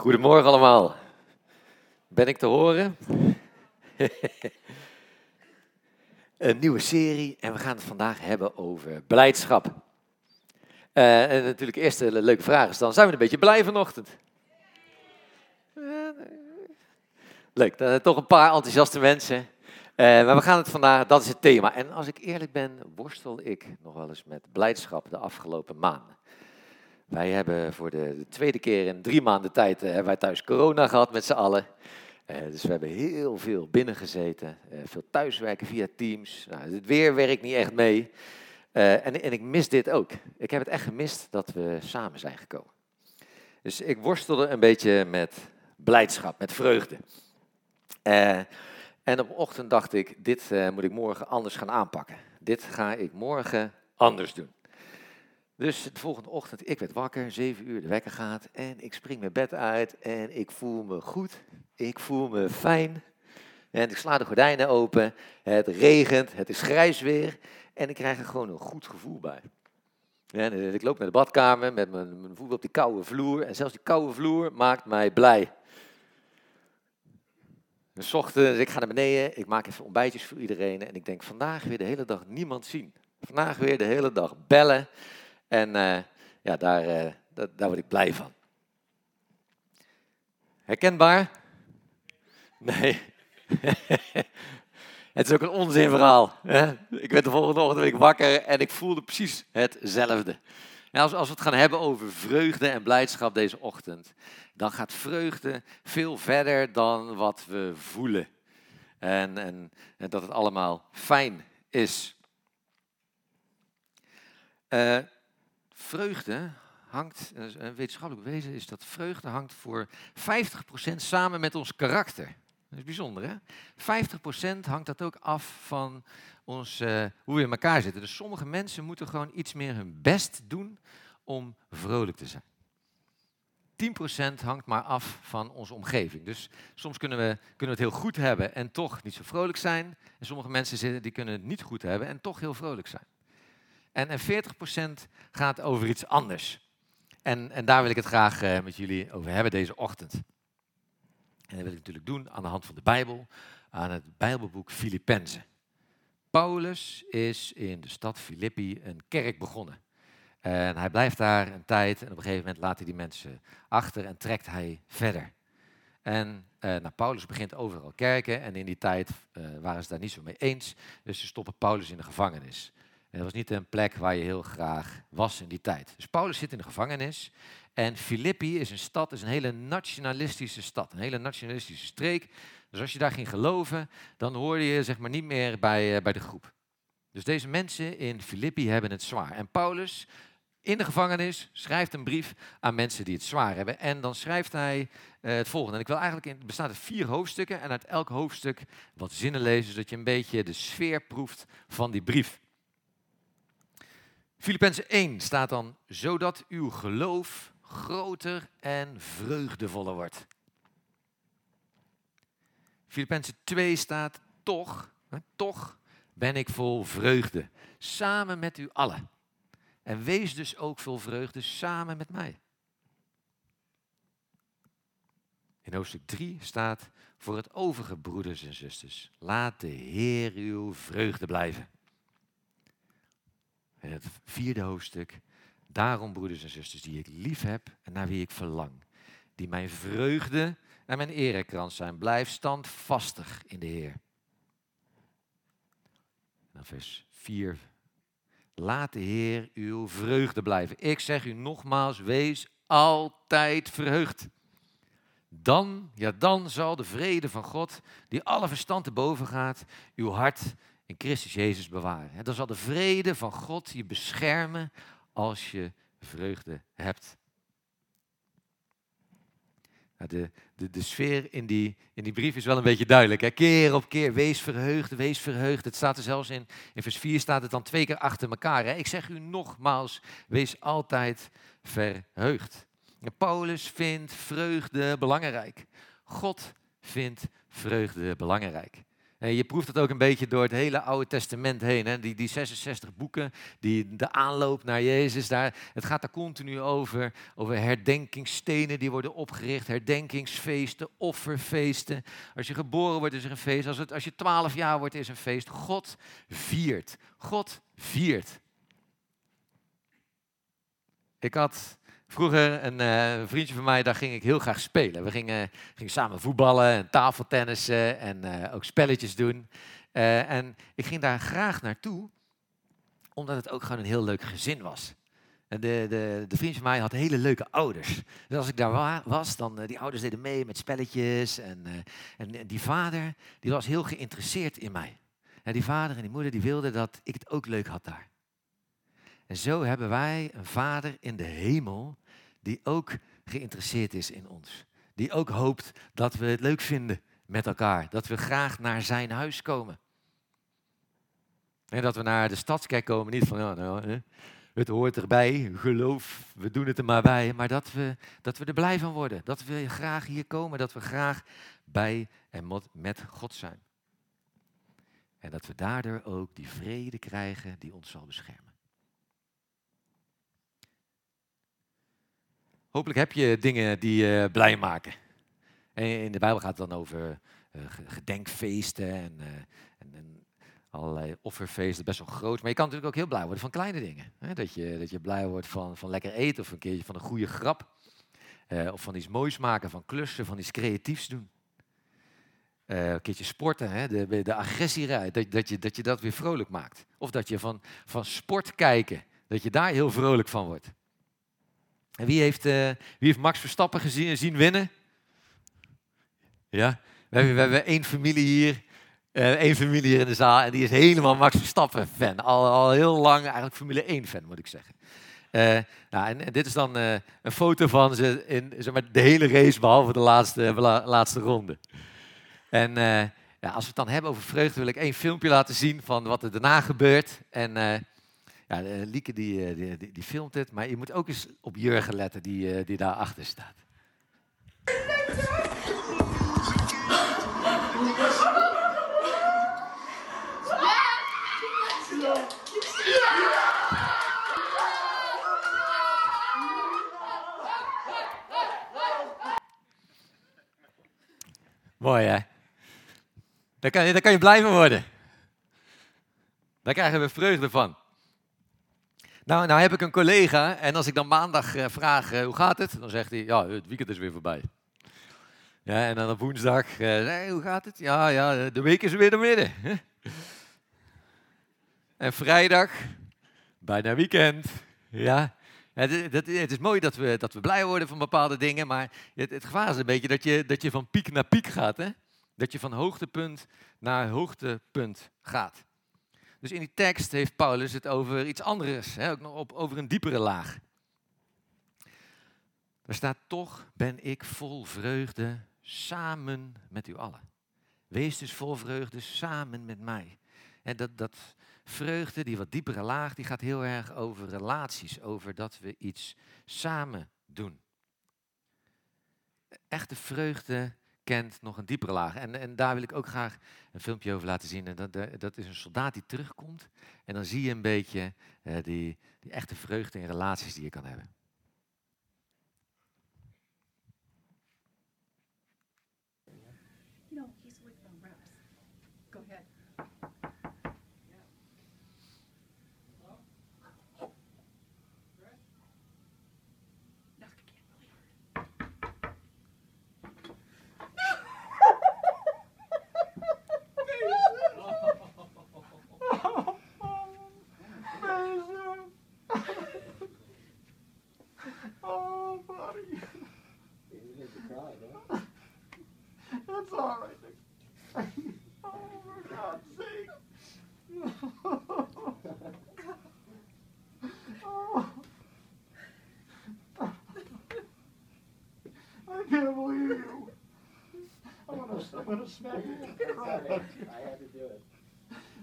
Goedemorgen allemaal. Ben ik te horen? een nieuwe serie en we gaan het vandaag hebben over blijdschap. Uh, en natuurlijk eerst de leuke vraag is dan, zijn we een beetje blij vanochtend? Leuk, uh, toch een paar enthousiaste mensen. Uh, maar we gaan het vandaag, dat is het thema. En als ik eerlijk ben, worstel ik nog wel eens met blijdschap de afgelopen maanden. Wij hebben voor de, de tweede keer in drie maanden tijd hebben wij thuis corona gehad met z'n allen. dus we hebben heel veel binnengezeten, veel thuiswerken via Teams. Nou, het weer werkt niet echt mee. en, en ik mis dit ook. Ik heb het echt gemist dat we samen zijn gekomen. Dus ik worstelde een beetje met blijdschap, met vreugde. En op ochtend dacht ik, dit moet ik morgen anders gaan aanpakken. Dit ga ik morgen anders doen. Dus de volgende ochtend, ik werd wakker, zeven uur, de wekker gaat en ik spring mijn bed uit en ik voel me goed. Ik voel me fijn. En ik sla de gordijnen open, het regent, het is grijs weer en ik krijg er gewoon een goed gevoel bij. En ik loop naar de badkamer met mijn, voet op die koude vloer en zelfs die koude vloer maakt mij blij. Dus ochtends, ik ga naar beneden, ik maak even ontbijtjes voor iedereen en ik denk vandaag weer de hele dag niemand zien. Vandaag weer de hele dag bellen en uh, ja, daar, uh, daar word ik blij van. Herkenbaar? Nee. het is ook een onzinverhaal. Hè? Ik werd de volgende ochtend wakker en ik voelde precies hetzelfde. Ja, als, als we het gaan hebben over vreugde en blijdschap deze ochtend, dan gaat vreugde veel verder dan wat we voelen. En, en, en dat het allemaal fijn is. Uh, vreugde hangt, een wetenschappelijk bewezen is dat vreugde hangt voor 50% samen met ons karakter. Dat is bijzonder, hè? 50% hangt dat ook af van ons, uh, hoe we in elkaar zitten. Dus sommige mensen moeten gewoon iets meer hun best doen om vrolijk te zijn. 10% hangt maar af van onze omgeving. Dus soms kunnen we, kunnen we het heel goed hebben en toch niet zo vrolijk zijn. En sommige mensen die kunnen het niet goed hebben en toch heel vrolijk zijn. En, en 40% gaat over iets anders. En, en daar wil ik het graag uh, met jullie over hebben deze ochtend. En dat wil ik natuurlijk doen aan de hand van de Bijbel, aan het Bijbelboek Filippenzen. Paulus is in de stad Filippi een kerk begonnen. En hij blijft daar een tijd en op een gegeven moment laat hij die mensen achter en trekt hij verder. En uh, nou, Paulus begint overal kerken en in die tijd uh, waren ze daar niet zo mee eens. Dus ze stoppen Paulus in de gevangenis. En dat was niet een plek waar je heel graag was in die tijd. Dus Paulus zit in de gevangenis en Filippi is een stad, is een hele nationalistische stad, een hele nationalistische streek. Dus als je daar ging geloven, dan hoorde je zeg maar niet meer bij, uh, bij de groep. Dus deze mensen in Filippi hebben het zwaar. En Paulus in de gevangenis schrijft een brief aan mensen die het zwaar hebben. En dan schrijft hij uh, het volgende. En ik wil eigenlijk, in, het bestaat uit vier hoofdstukken. En uit elk hoofdstuk wat zinnen lezen, zodat je een beetje de sfeer proeft van die brief. Filippenzen 1 staat dan, zodat uw geloof groter en vreugdevoller wordt. Filippenzen 2 staat, toch, toch ben ik vol vreugde, samen met u allen. En wees dus ook vol vreugde samen met mij. In hoofdstuk 3 staat voor het overige broeders en zusters. Laat de Heer uw vreugde blijven. En het vierde hoofdstuk. Daarom, broeders en zusters, die ik lief heb en naar wie ik verlang. Die mijn vreugde en mijn erekrans zijn. Blijf standvastig in de Heer. En vers 4 Laat de Heer uw vreugde blijven. Ik zeg u nogmaals, wees altijd verheugd. Dan, ja dan zal de vrede van God, die alle verstand te boven gaat, uw hart in Christus Jezus bewaren. En dan zal de vrede van God je beschermen als je vreugde hebt. De, de, de sfeer in die, in die brief is wel een beetje duidelijk. Hè? Keer op keer, wees verheugd, wees verheugd. Het staat er zelfs in, in vers 4 staat het dan twee keer achter elkaar. Hè? Ik zeg u nogmaals, wees altijd verheugd. En Paulus vindt vreugde belangrijk. God vindt vreugde belangrijk. En je proeft het ook een beetje door het hele Oude Testament heen. Hè? Die, die 66 boeken, die, de aanloop naar Jezus, daar, het gaat daar continu over. Over herdenkingsstenen die worden opgericht, herdenkingsfeesten, offerfeesten. Als je geboren wordt is er een feest, als, het, als je 12 jaar wordt is een feest. God viert. God viert. Ik had vroeger een, uh, vriendje van mij, daar ging ik heel graag spelen. We gingen, samen voetballen en tafeltennissen en uh, ook spelletjes doen. Uh, en ik ging daar graag naartoe, omdat het ook gewoon een heel leuk gezin was. De, de, de vriend van mij had hele leuke ouders. Dus als ik daar was, dan die ouders deden mee met spelletjes. En, en, en die vader, die was heel geïnteresseerd in mij. En die vader en die moeder, die wilden dat ik het ook leuk had daar. En zo hebben wij een Vader in de hemel die ook geïnteresseerd is in ons. Die ook hoopt dat we het leuk vinden met elkaar. Dat we graag naar zijn huis komen. En dat we naar de stadskerk komen, niet van, ja, nou, het hoort erbij, geloof, we doen het er maar bij. Maar dat we, dat we er blij van worden. Dat we graag hier komen, dat we graag bij en met God zijn. En dat we daardoor ook die vrede krijgen die ons zal beschermen. Hopelijk heb je dingen die je blij maken. En in de Bijbel gaat het dan over uh, gedenkfeesten en, uh, en, en, allerlei offerfeesten, best wel groot. Maar je kan natuurlijk ook heel blij worden van kleine dingen. Hè? Dat, je, dat je blij wordt van, van lekker eten of een keertje van een goede grap. Uh, of van iets moois maken, van klussen, van iets creatiefs doen. een keertje sporten, hè? De, de agressie dat, dat, je, dat je dat weer vrolijk maakt. Of dat je van, van sport kijken, dat je daar heel vrolijk van wordt. En wie heeft, uh, wie heeft Max Verstappen gezien, zien winnen? Ja, we hebben, we één familie hier, uh, één familie hier in de zaal en die is helemaal Max Verstappen fan. Al, al heel lang eigenlijk Formule 1 fan moet ik zeggen. Uh, nou, en, en, dit is dan een foto van ze in zeg maar, de hele race, behalve de laatste, laatste ronde. En ja, als we het dan hebben over vreugde, wil ik één filmpje laten zien van wat er daarna gebeurt. En ja, Lieke die, eh, die, die, die, filmt het, maar je moet ook eens op Jurgen letten die, eh, die daarachter staat. Mooi hè? Daar kan, je, daar blij van worden. Daar krijgen we vreugde van. Nou, nou heb ik een collega en als ik dan maandag uh, vraag uh, hoe gaat het, dan zegt hij, ja, het weekend is weer voorbij. Ja, en dan op woensdag, nee, hoe gaat het? Ja, ja, de week is weer door midden. en vrijdag, bijna weekend. Ja, het, is mooi dat we, dat we blij worden van bepaalde dingen, maar het, het gevaar is een beetje dat je, dat je van piek naar piek gaat. Hè? Dat je van hoogtepunt naar hoogtepunt gaat. Dus in die tekst heeft Paulus het over iets anders, hè, ook nog op, over een diepere laag. Er staat toch ben ik vol vreugde samen met u allen. Wees dus vol vreugde samen met mij. En dat, dat vreugde, die wat diepere laag, die gaat heel erg over relaties, over dat we iets samen doen. Echte vreugde kent nog een diepere laag. En, en daar wil ik ook graag een filmpje over laten zien. En dat, dat is een soldaat die terugkomt. En dan zie je een beetje uh, die, die echte vreugde in relaties die je kan hebben. I had to do it.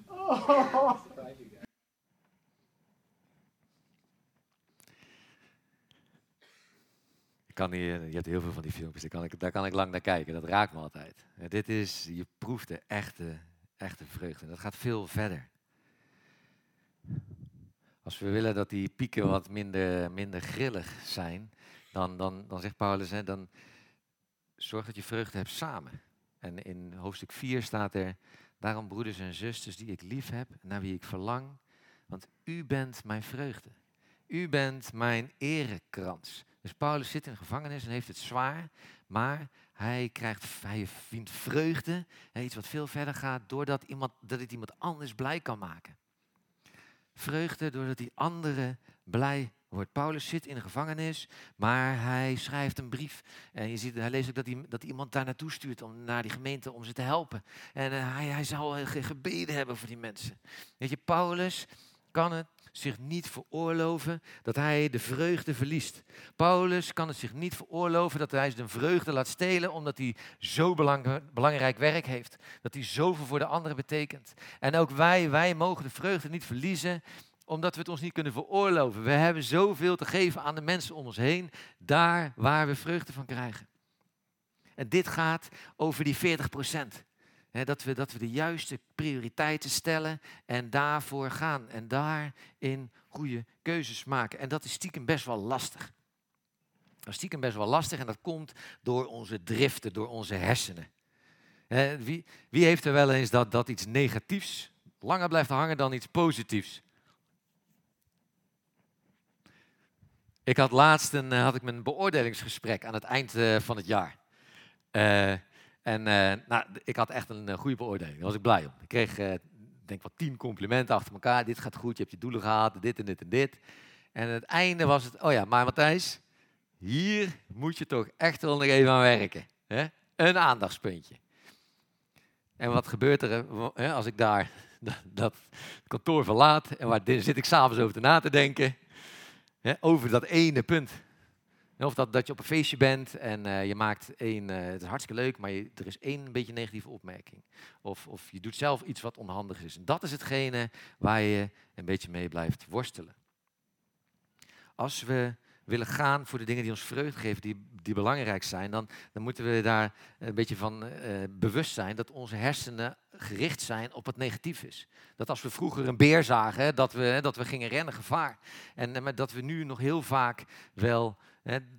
Oh. Kan hier, je hebt heel veel van die filmpjes, daar kan, ik, daar kan ik lang naar kijken. Dat raakt me altijd. dit is, je proeft de echte, echte vreugde. Dat gaat veel verder. Als we willen dat die pieken wat minder, minder grillig zijn, dan, dan, dan zegt Paulus, hè, dan zorg dat je vreugde hebt samen. En in hoofdstuk 4 staat er, daarom broeders en zusters die ik lief heb, naar wie ik verlang, want u bent mijn vreugde. U bent mijn erekrans. Dus Paulus zit in de gevangenis en heeft het zwaar, maar hij, krijgt, hij vindt vreugde, iets wat veel verder gaat, doordat iemand, dat het iemand anders blij kan maken. Vreugde doordat die anderen blij wordt. Paulus zit in de gevangenis, maar hij schrijft een brief. En je ziet, hij leest ook dat, hij, dat iemand daar naartoe stuurt, om, naar die gemeente, om ze te helpen. En uh, hij, hij zal gebeden hebben voor die mensen. Weet je, Paulus kan het zich niet veroorloven dat hij de vreugde verliest. Paulus kan het zich niet veroorloven dat hij de vreugde laat stelen omdat hij zo belangrijk werk heeft. Dat hij zoveel voor de anderen betekent. En ook wij, wij mogen de vreugde niet verliezen omdat we het ons niet kunnen veroorloven. We hebben zoveel te geven aan de mensen om ons heen, daar waar we vreugde van krijgen. En dit gaat over die 40 procent dat, we, dat we de juiste prioriteiten stellen en daarvoor gaan. En daarin goede keuzes maken. En dat is stiekem best wel lastig. Dat is stiekem best wel lastig en dat komt door onze driften, door onze hersenen. wie, wie heeft er wel eens dat, dat iets negatiefs langer blijft hangen dan iets positiefs? Ik had laatst een, eh, had ik mijn beoordelingsgesprek aan het eind eh, van het jaar. Uh, en nou, ik had echt een goede beoordeling. Daar was ik blij om. Ik kreeg, uh, denk wel tien complimenten achter elkaar. Dit gaat goed, je hebt je doelen gehaald, dit en dit en dit. En aan het einde was het, oh ja, maar Matthijs, hier moet je toch echt wel nog even aan werken. Hè? Een aandachtspuntje. En wat gebeurt er hè, als ik daar dat, kantoor verlaat en waar zit ik s'avonds over te na te denken? Over dat ene punt. Of dat, dat je op een feestje bent en uh, je maakt één, uh, het is hartstikke leuk, maar je, er is één beetje negatieve opmerking. Of, of je doet zelf iets wat onhandig is. En dat is hetgene waar je een beetje mee blijft worstelen. Als we willen gaan voor de dingen die ons vreugde geven, die, die belangrijk zijn, dan, dan moeten we daar een beetje van uh, bewust zijn dat onze hersenen gericht zijn op wat negatief is. Dat als we vroeger een beer zagen, dat, we, dat we gingen rennen, gevaar. En dat we nu nog heel vaak wel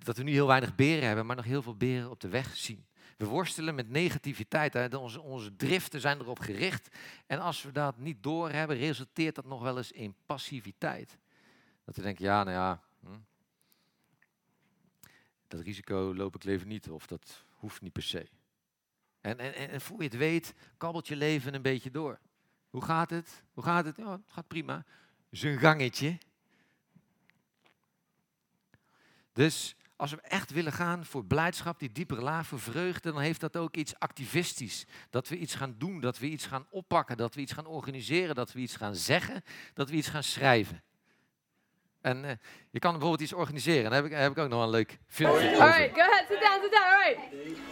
dat we nu heel weinig beren hebben, maar nog heel veel beren op de weg zien. We worstelen met negativiteit. Onze, onze driften zijn erop gericht. En als we dat niet doorhebben, resulteert dat nog wel eens in passiviteit. Dat we denken, ja, nou ja, hm, dat risico loop ik leven niet of dat hoeft niet per se. En, en, en voor je het weet, kabbelt je leven een beetje door. Hoe gaat het? Hoe gaat het? Ja, het gaat prima. Zijn gangetje. Dus als we echt willen gaan voor blijdschap, die diepere laag, voor vreugde, dan heeft dat ook iets activistisch. Dat we iets gaan doen, dat we iets gaan oppakken, dat we iets gaan organiseren, dat we iets gaan zeggen, dat we iets gaan schrijven. En uh, je kan bijvoorbeeld iets organiseren. Daar heb ik, heb ik ook nog een leuk filmpje over. Alright, go ahead, sit down, sit down, alright.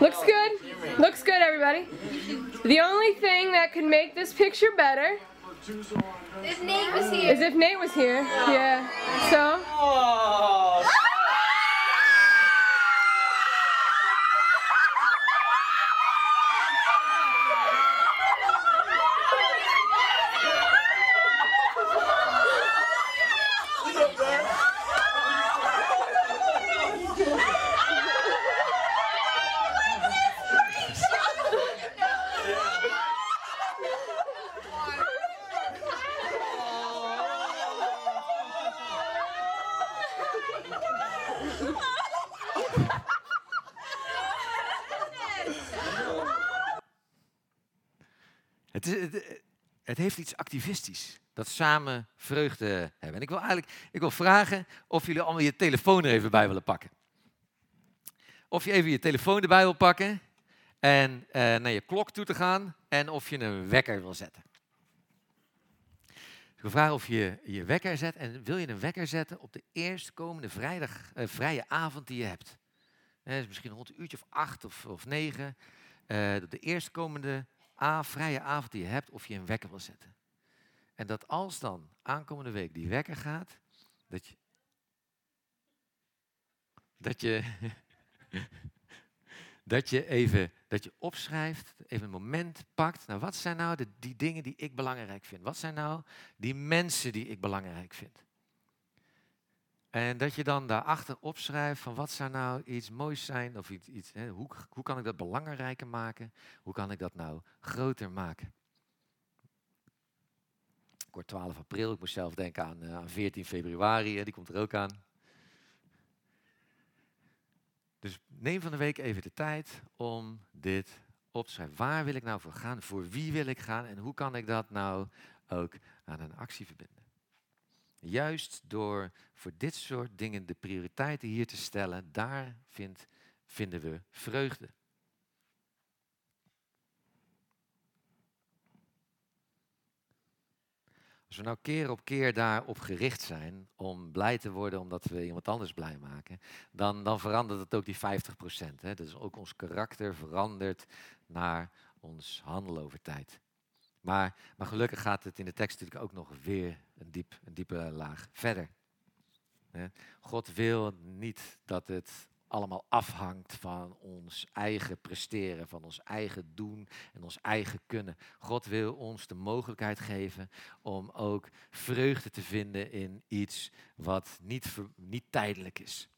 Looks good, looks good everybody. The only thing that could make this picture better if Nate was here. As if Nate was here. Yeah. So. Oh, Oh. het heeft iets activistisch. Dat samen vreugde hebben. En ik wil eigenlijk ik wil vragen of jullie allemaal je telefoon er even bij willen pakken. Of je even je telefoon erbij wil pakken en uh, naar je klok toe te gaan en of je een wekker wil zetten. Ik wil vragen of je je wekker zet en wil je een wekker zetten op de eerstkomende vrijdag, uh, vrije avond die je hebt. Dat is misschien rond een uurtje of acht of, of negen. Uh, de eerstkomende A, vrije avond die je hebt of je een wekker wil zetten. En dat als dan aankomende week die wekker gaat, dat je. Dat je. dat je even dat je opschrijft, even een moment pakt. Nou, wat zijn nou de, die dingen die ik belangrijk vind? Wat zijn nou die mensen die ik belangrijk vind? En dat je dan daarachter opschrijft van wat zou nou iets moois zijn of iets, iets hè, hoe, hoe kan ik dat belangrijker maken? Hoe kan ik dat nou groter maken? Ik word 12 april, ik moet zelf denken aan, uh, aan 14 februari, hè, die komt er ook aan. Dus neem van de week even de tijd om dit op te schrijven. Waar wil ik nou voor gaan? Voor wie wil ik gaan? En hoe kan ik dat nou ook aan een actie verbinden? Juist door voor dit soort dingen de prioriteiten hier te stellen, daar vind, vinden we vreugde. Als we nou keer op keer daarop gericht zijn om blij te worden omdat we iemand anders blij maken, dan, dan verandert het ook die 50%. Hè? Dus ook ons karakter verandert naar ons handelen over tijd. Maar, maar gelukkig gaat het in de tekst natuurlijk ook nog weer een, diep, een diepe laag verder. God wil niet dat het allemaal afhangt van ons eigen presteren, van ons eigen doen en ons eigen kunnen. God wil ons de mogelijkheid geven om ook vreugde te vinden in iets wat niet, niet tijdelijk is.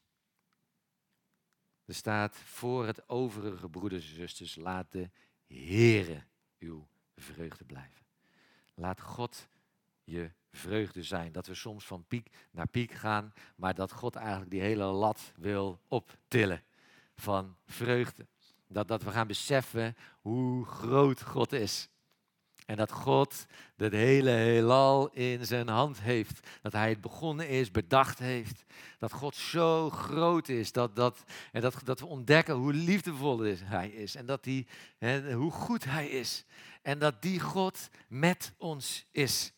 Er staat voor het overige broeders en zusters, laat de Heere uw vreugde blijven. Laat God je vreugde zijn. Dat we soms van piek naar piek gaan, maar dat God eigenlijk die hele lat wil optillen van vreugde. Dat, dat we gaan beseffen hoe groot God is. En dat God het hele heelal in zijn hand heeft. Dat hij het begonnen is, bedacht heeft. Dat God zo groot is. Dat, dat, en dat, dat we ontdekken hoe liefdevol hij is. En dat hij, hè, hoe goed hij is. En dat die God met ons is.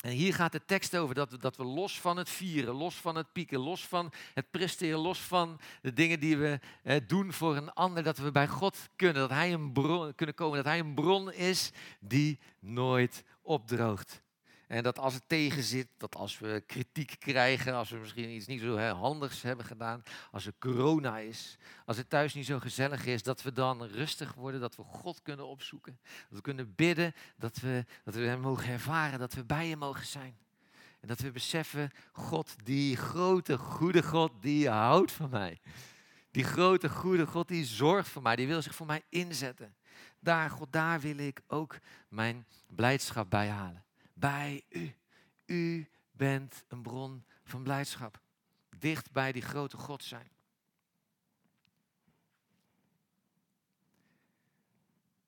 En hier gaat de tekst over dat dat we los van het vieren, los van het pieken, los van het presteren, los van de dingen die we eh, doen voor een ander, dat we bij God kunnen, dat Hij een bron, kunnen komen, dat Hij een bron is die nooit opdroogt. En dat als het tegen zit, dat als we kritiek krijgen, als we misschien iets niet zo handigs hebben gedaan, als er corona is, als het thuis niet zo gezellig is, dat we dan rustig worden, dat we God kunnen opzoeken. Dat we kunnen bidden, dat we, dat we Hem mogen ervaren, dat we bij Hem mogen zijn. En dat we beseffen, God, die grote, goede God, die houdt van mij. Die grote, goede God, die zorgt voor mij, die wil zich voor mij inzetten. Daar, God, daar wil ik ook mijn blijdschap bij halen bij u. U bent een bron van blijdschap. Dicht bij die grote God zijn.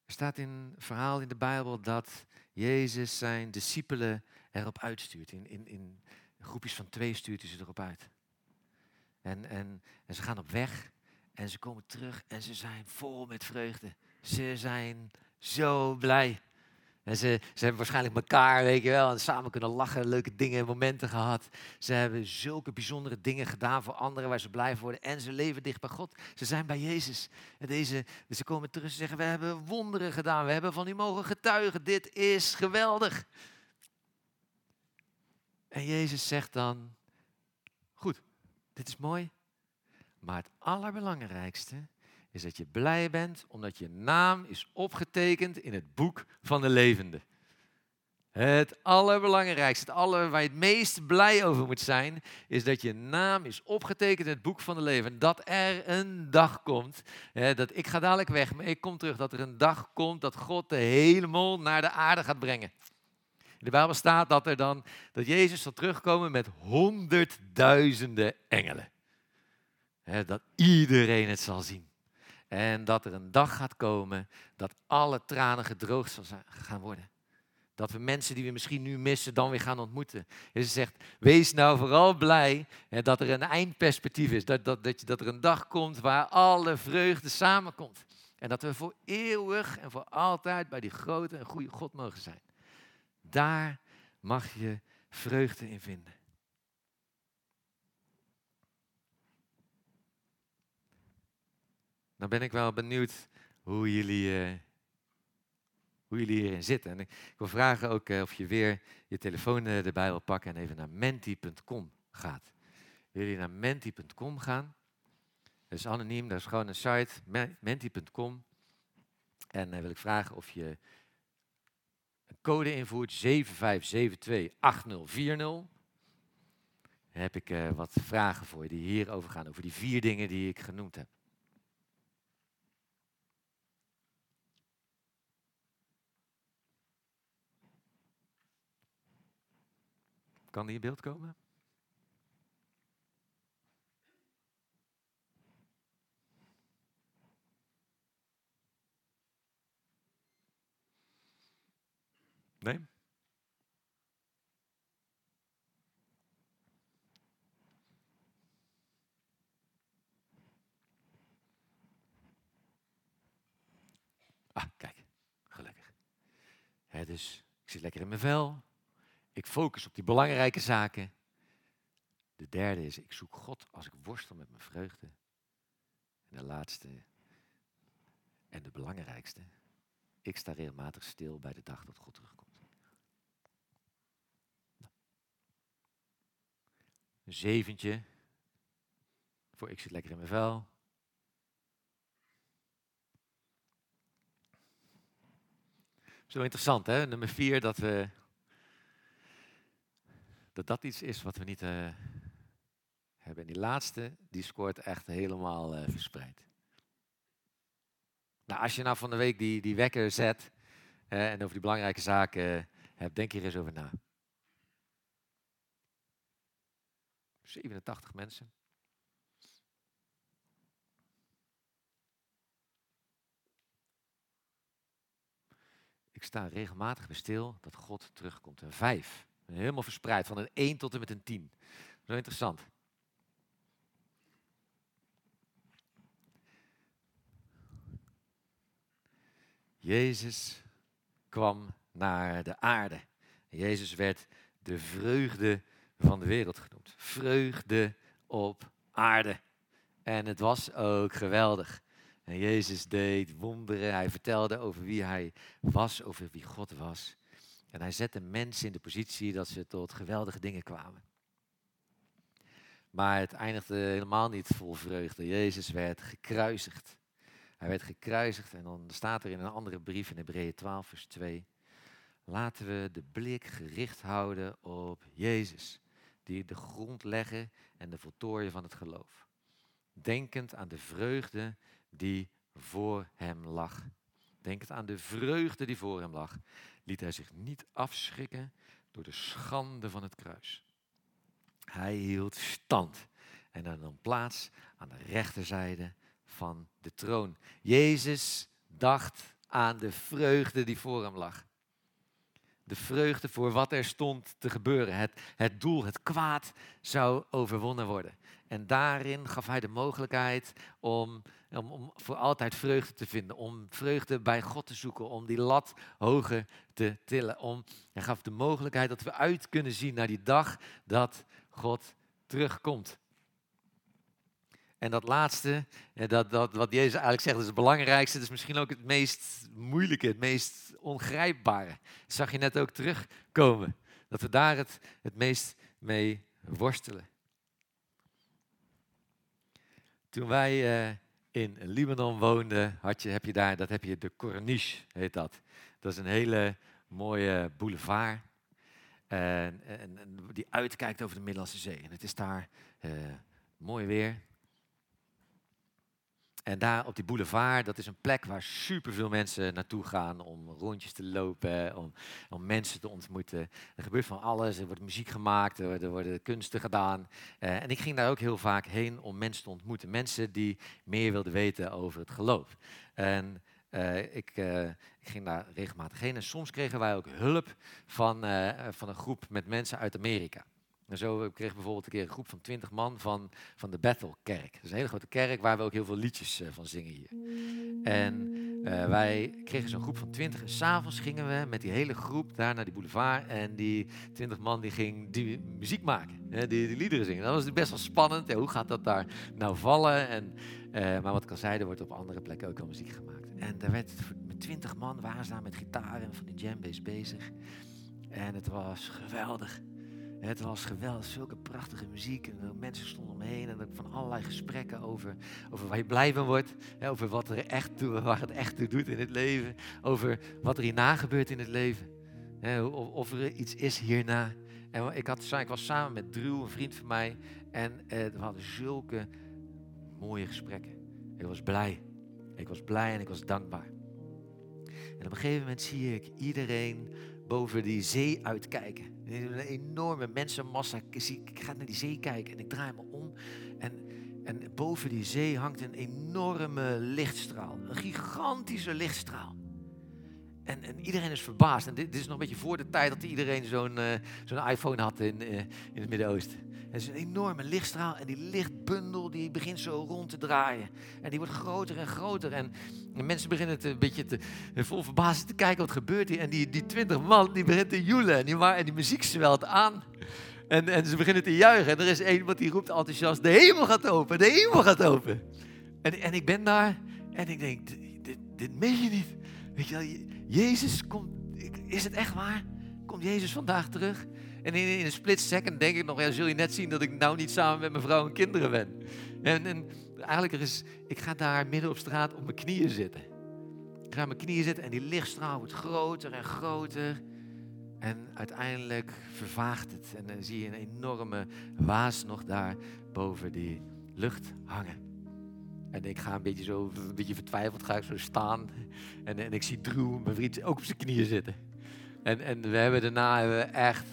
Er staat in een verhaal in de Bijbel dat Jezus zijn discipelen erop uitstuurt. In, in, in groepjes van twee stuurt hij ze erop uit. En, en, en ze gaan op weg en ze komen terug en ze zijn vol met vreugde. Ze zijn zo blij. En ze, ze hebben waarschijnlijk elkaar, weet je wel, en samen kunnen lachen, leuke dingen en momenten gehad. Ze hebben zulke bijzondere dingen gedaan voor anderen waar ze blij worden. En ze leven dicht bij God. Ze zijn bij Jezus. En deze, ze komen terug en zeggen, we hebben wonderen gedaan. We hebben van u mogen getuigen. Dit is geweldig. En Jezus zegt dan, goed, dit is mooi. Maar het allerbelangrijkste is dat je blij bent omdat je naam is opgetekend in het boek van de levende. Het allerbelangrijkste, het aller, waar je het meest blij over moet zijn, is dat je naam is opgetekend in het boek van de leven. Dat er een dag komt, hè, dat ik ga dadelijk weg, maar ik kom terug, dat er een dag komt dat God de hemel naar de aarde gaat brengen. In de Bijbel staat dat er dan, dat Jezus zal terugkomen met honderdduizenden engelen. Hè, dat iedereen het zal zien. En dat er een dag gaat komen dat alle tranen gedroogd gaan worden. Dat we mensen die we misschien nu missen dan weer gaan ontmoeten. Jezus zegt, wees nou vooral blij hè, dat er een eindperspectief is. Dat, dat, dat, dat er een dag komt waar alle vreugde samenkomt. En dat we voor eeuwig en voor altijd bij die grote en goede God mogen zijn. Daar mag je vreugde in vinden. Dan ben ik wel benieuwd hoe jullie, uh, hoe jullie hierin zitten. En ik wil vragen ook uh, of je weer je telefoon uh, erbij wil pakken en even naar menti.com gaat. Willen jullie naar menti.com gaan? Dat is anoniem, dat is gewoon een site, menti.com. En dan wil ik vragen of je een code invoert 75728040. Dan heb ik wat vragen voor je die hierover gaan, over die vier dingen die ik genoemd heb. Kan die in beeld komen? Nee? Ah, kijk, gelukkig. Dus ik zit lekker in mijn vel. Ik focus op die belangrijke zaken. De derde is, ik zoek God als ik worstel met mijn vreugde. En de laatste en de belangrijkste, ik sta regelmatig stil bij de dag dat God terugkomt. Nou. Een zeventje, voor ik zit lekker in mijn vel. Zo interessant, hè? Nummer vier, dat we dat dat iets is wat we niet uh, hebben. En die laatste, die scoort echt helemaal uh, verspreid. Nou, als je nou van de week die, die wekker zet en over die belangrijke zaken hebt, denk hier eens over na. 87 mensen. Ik sta regelmatig bij stil dat God terugkomt. En vijf. Helemaal verspreid, van een 1 tot en met een 10. Zo interessant. Jezus kwam naar de aarde. Jezus werd de vreugde van de wereld genoemd. Vreugde op aarde. En het was ook geweldig. En Jezus deed wonderen. Hij vertelde over wie hij was, over wie God was. En hij zette mensen in de positie dat ze tot geweldige dingen kwamen. Maar het eindigde helemaal niet vol vreugde. Jezus werd gekruisigd. Hij werd gekruisigd en dan staat er in een andere brief in Hebreeën 12, vers 2. Laten we de blik gericht houden op Jezus, die de grond leggen en de voltooien van het geloof. Denkend aan de vreugde die voor hem lag. Denkend aan de vreugde die voor hem lag liet hij zich niet afschrikken door de schande van het kruis. Hij hield stand en nam plaats aan de rechterzijde van de troon. Jezus dacht aan de vreugde die voor hem lag. De vreugde voor wat er stond te gebeuren. Het, het doel, het kwaad zou overwonnen worden. En daarin gaf hij de mogelijkheid om, om, voor altijd vreugde te vinden. Om vreugde bij God te zoeken. Om die lat hoger te tillen. Om, hij gaf de mogelijkheid dat we uit kunnen zien naar die dag dat God terugkomt. En dat laatste, dat, dat, wat Jezus eigenlijk zegt, is het belangrijkste. Dat is misschien ook het meest moeilijke, het meest ongrijpbare. Dat zag je net ook terugkomen. Dat we daar het, het meest mee worstelen. Toen wij uh, in Libanon woonden, had je, heb je daar, dat heb je de Corniche, heet dat. Dat is een hele mooie boulevard. En, en, die uitkijkt over de Middellandse Zee. En het is daar uh, mooi weer. En daar op die boulevard, dat is een plek waar superveel mensen naartoe gaan om rondjes te lopen, om, om mensen te ontmoeten. Er gebeurt van alles, er wordt muziek gemaakt, er, worden kunsten gedaan. Uh, en ik ging daar ook heel vaak heen om mensen te ontmoeten. Mensen die meer wilden weten over het geloof. En uh, ik, uh, ik, ging daar regelmatig heen en soms kregen wij ook hulp van, van een groep met mensen uit Amerika. Zo kreeg ik bijvoorbeeld een keer een groep van twintig man van, van de Bethelkerk. Dat is een hele grote kerk waar we ook heel veel liedjes uh, van zingen hier. En uh, wij kregen zo'n groep van twintig. En s'avonds gingen we met die hele groep daar naar die boulevard. En die twintig man die ging die muziek maken. Die, die liederen zingen. Dat was best wel spannend. Hoe gaat dat daar nou vallen? En, uh, maar wat ik al zei, er wordt op andere plekken ook al muziek gemaakt. En daar werd met twintig man waren ze daar met gitaren en van die jambase bezig. En het was geweldig. Het was geweldig, zulke prachtige muziek. En mensen stonden omheen en van allerlei gesprekken over, over waar je blij van wordt. over wat er echt toe, waar het echt toe doet in het leven. Over wat er hierna gebeurt in het leven. of, of er iets is hierna. En ik, had, ik was samen met Drew, een vriend van mij. En eh, we hadden zulke mooie gesprekken. Ik was blij. Ik was blij en ik was dankbaar. En op een gegeven moment zie ik iedereen boven die zee uitkijken. Een enorme mensenmassa. Ik ga naar die zee kijken en ik draai me om. En, en boven die zee hangt een enorme lichtstraal. Een gigantische lichtstraal. En, en, iedereen is verbaasd. En dit, is nog een beetje voor de tijd dat iedereen zo'n uh, zo'n iPhone had in, uh, in het Midden-Oosten. Het is een enorme lichtstraal en die lichtbundel die begint zo rond te draaien. En die wordt groter en groter. En, mensen beginnen te, een beetje te, vol verbazing te kijken wat gebeurt hier. En die, die twintig man die begint te joelen en die, en die muziek zwelt aan. En, en ze beginnen te juichen. En er is één wat die roept enthousiast, de hemel gaat open, de hemel gaat open. En, en ik ben daar en ik denk, dit, dit meen je niet. Weet je wel, Jezus komt, is het echt waar? Komt Jezus vandaag terug? En in, een split second denk ik nog, ja, zul je net zien dat ik nou niet samen met mijn vrouw en kinderen ben. En, en eigenlijk er is, ik ga daar midden op straat op mijn knieën zitten. Ik ga op mijn knieën zitten en die lichtstraal wordt groter en groter. En uiteindelijk vervaagt het. En dan zie je een enorme waas nog daar boven die lucht hangen. En ik ga een beetje zo, een beetje vertwijfeld, ga ik zo staan. En, en ik zie Drew, mijn vriend, ook op zijn knieën zitten. En, en we hebben daarna hebben we echt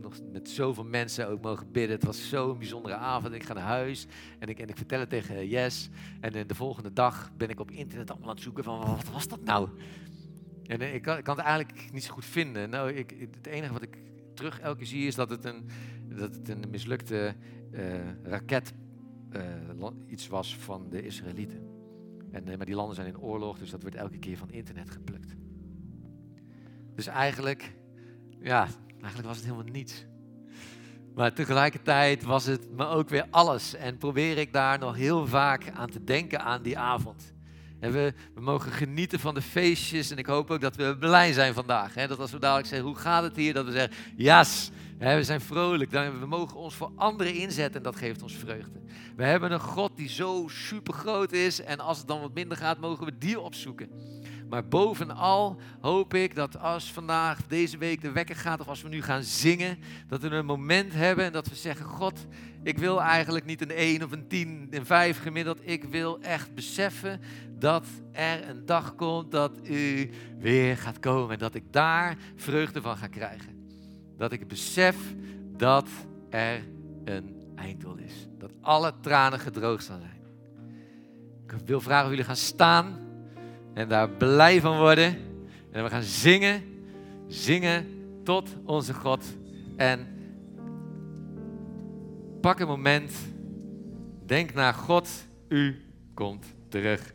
nog met zoveel mensen ook mogen bidden. Het was zo'n bijzondere avond. Ik ga naar huis en ik, en ik vertel het tegen Jes. En de volgende dag ben ik op internet allemaal aan het zoeken van wat was dat nou? En ik kan, ik kan het eigenlijk niet zo goed vinden. Nou, ik, het enige wat ik terug elke keer zie is dat het een, dat het een mislukte uh, raket uh, iets was van de Israëlieten. En, uh, maar die landen zijn in oorlog, dus dat wordt elke keer van internet geplukt. Dus eigenlijk, ja, eigenlijk was het helemaal niets. Maar tegelijkertijd was het me ook weer alles. En probeer ik daar nog heel vaak aan te denken aan die avond. En we, we mogen genieten van de feestjes. En ik hoop ook dat we blij zijn vandaag. Hè? Dat als we dadelijk zeggen, hoe gaat het hier? Dat we zeggen, yes, we zijn vrolijk. We mogen ons voor anderen inzetten en dat geeft ons vreugde. We hebben een God die zo super groot is. En als het dan wat minder gaat, mogen we die opzoeken. Maar bovenal hoop ik dat als vandaag, deze week de wekker gaat, of als we nu gaan zingen, dat we een moment hebben en dat we zeggen: God, ik wil eigenlijk niet een 1 of een 10, een 5 gemiddeld. Ik wil echt beseffen dat er een dag komt dat u weer gaat komen en dat ik daar vreugde van ga krijgen. Dat ik besef dat er een einddoel is. Dat alle tranen gedroogd zijn. Ik wil vragen of jullie gaan staan. En daar blij van worden. En we gaan zingen, zingen tot onze God. En pak een moment. Denk naar God, u komt terug.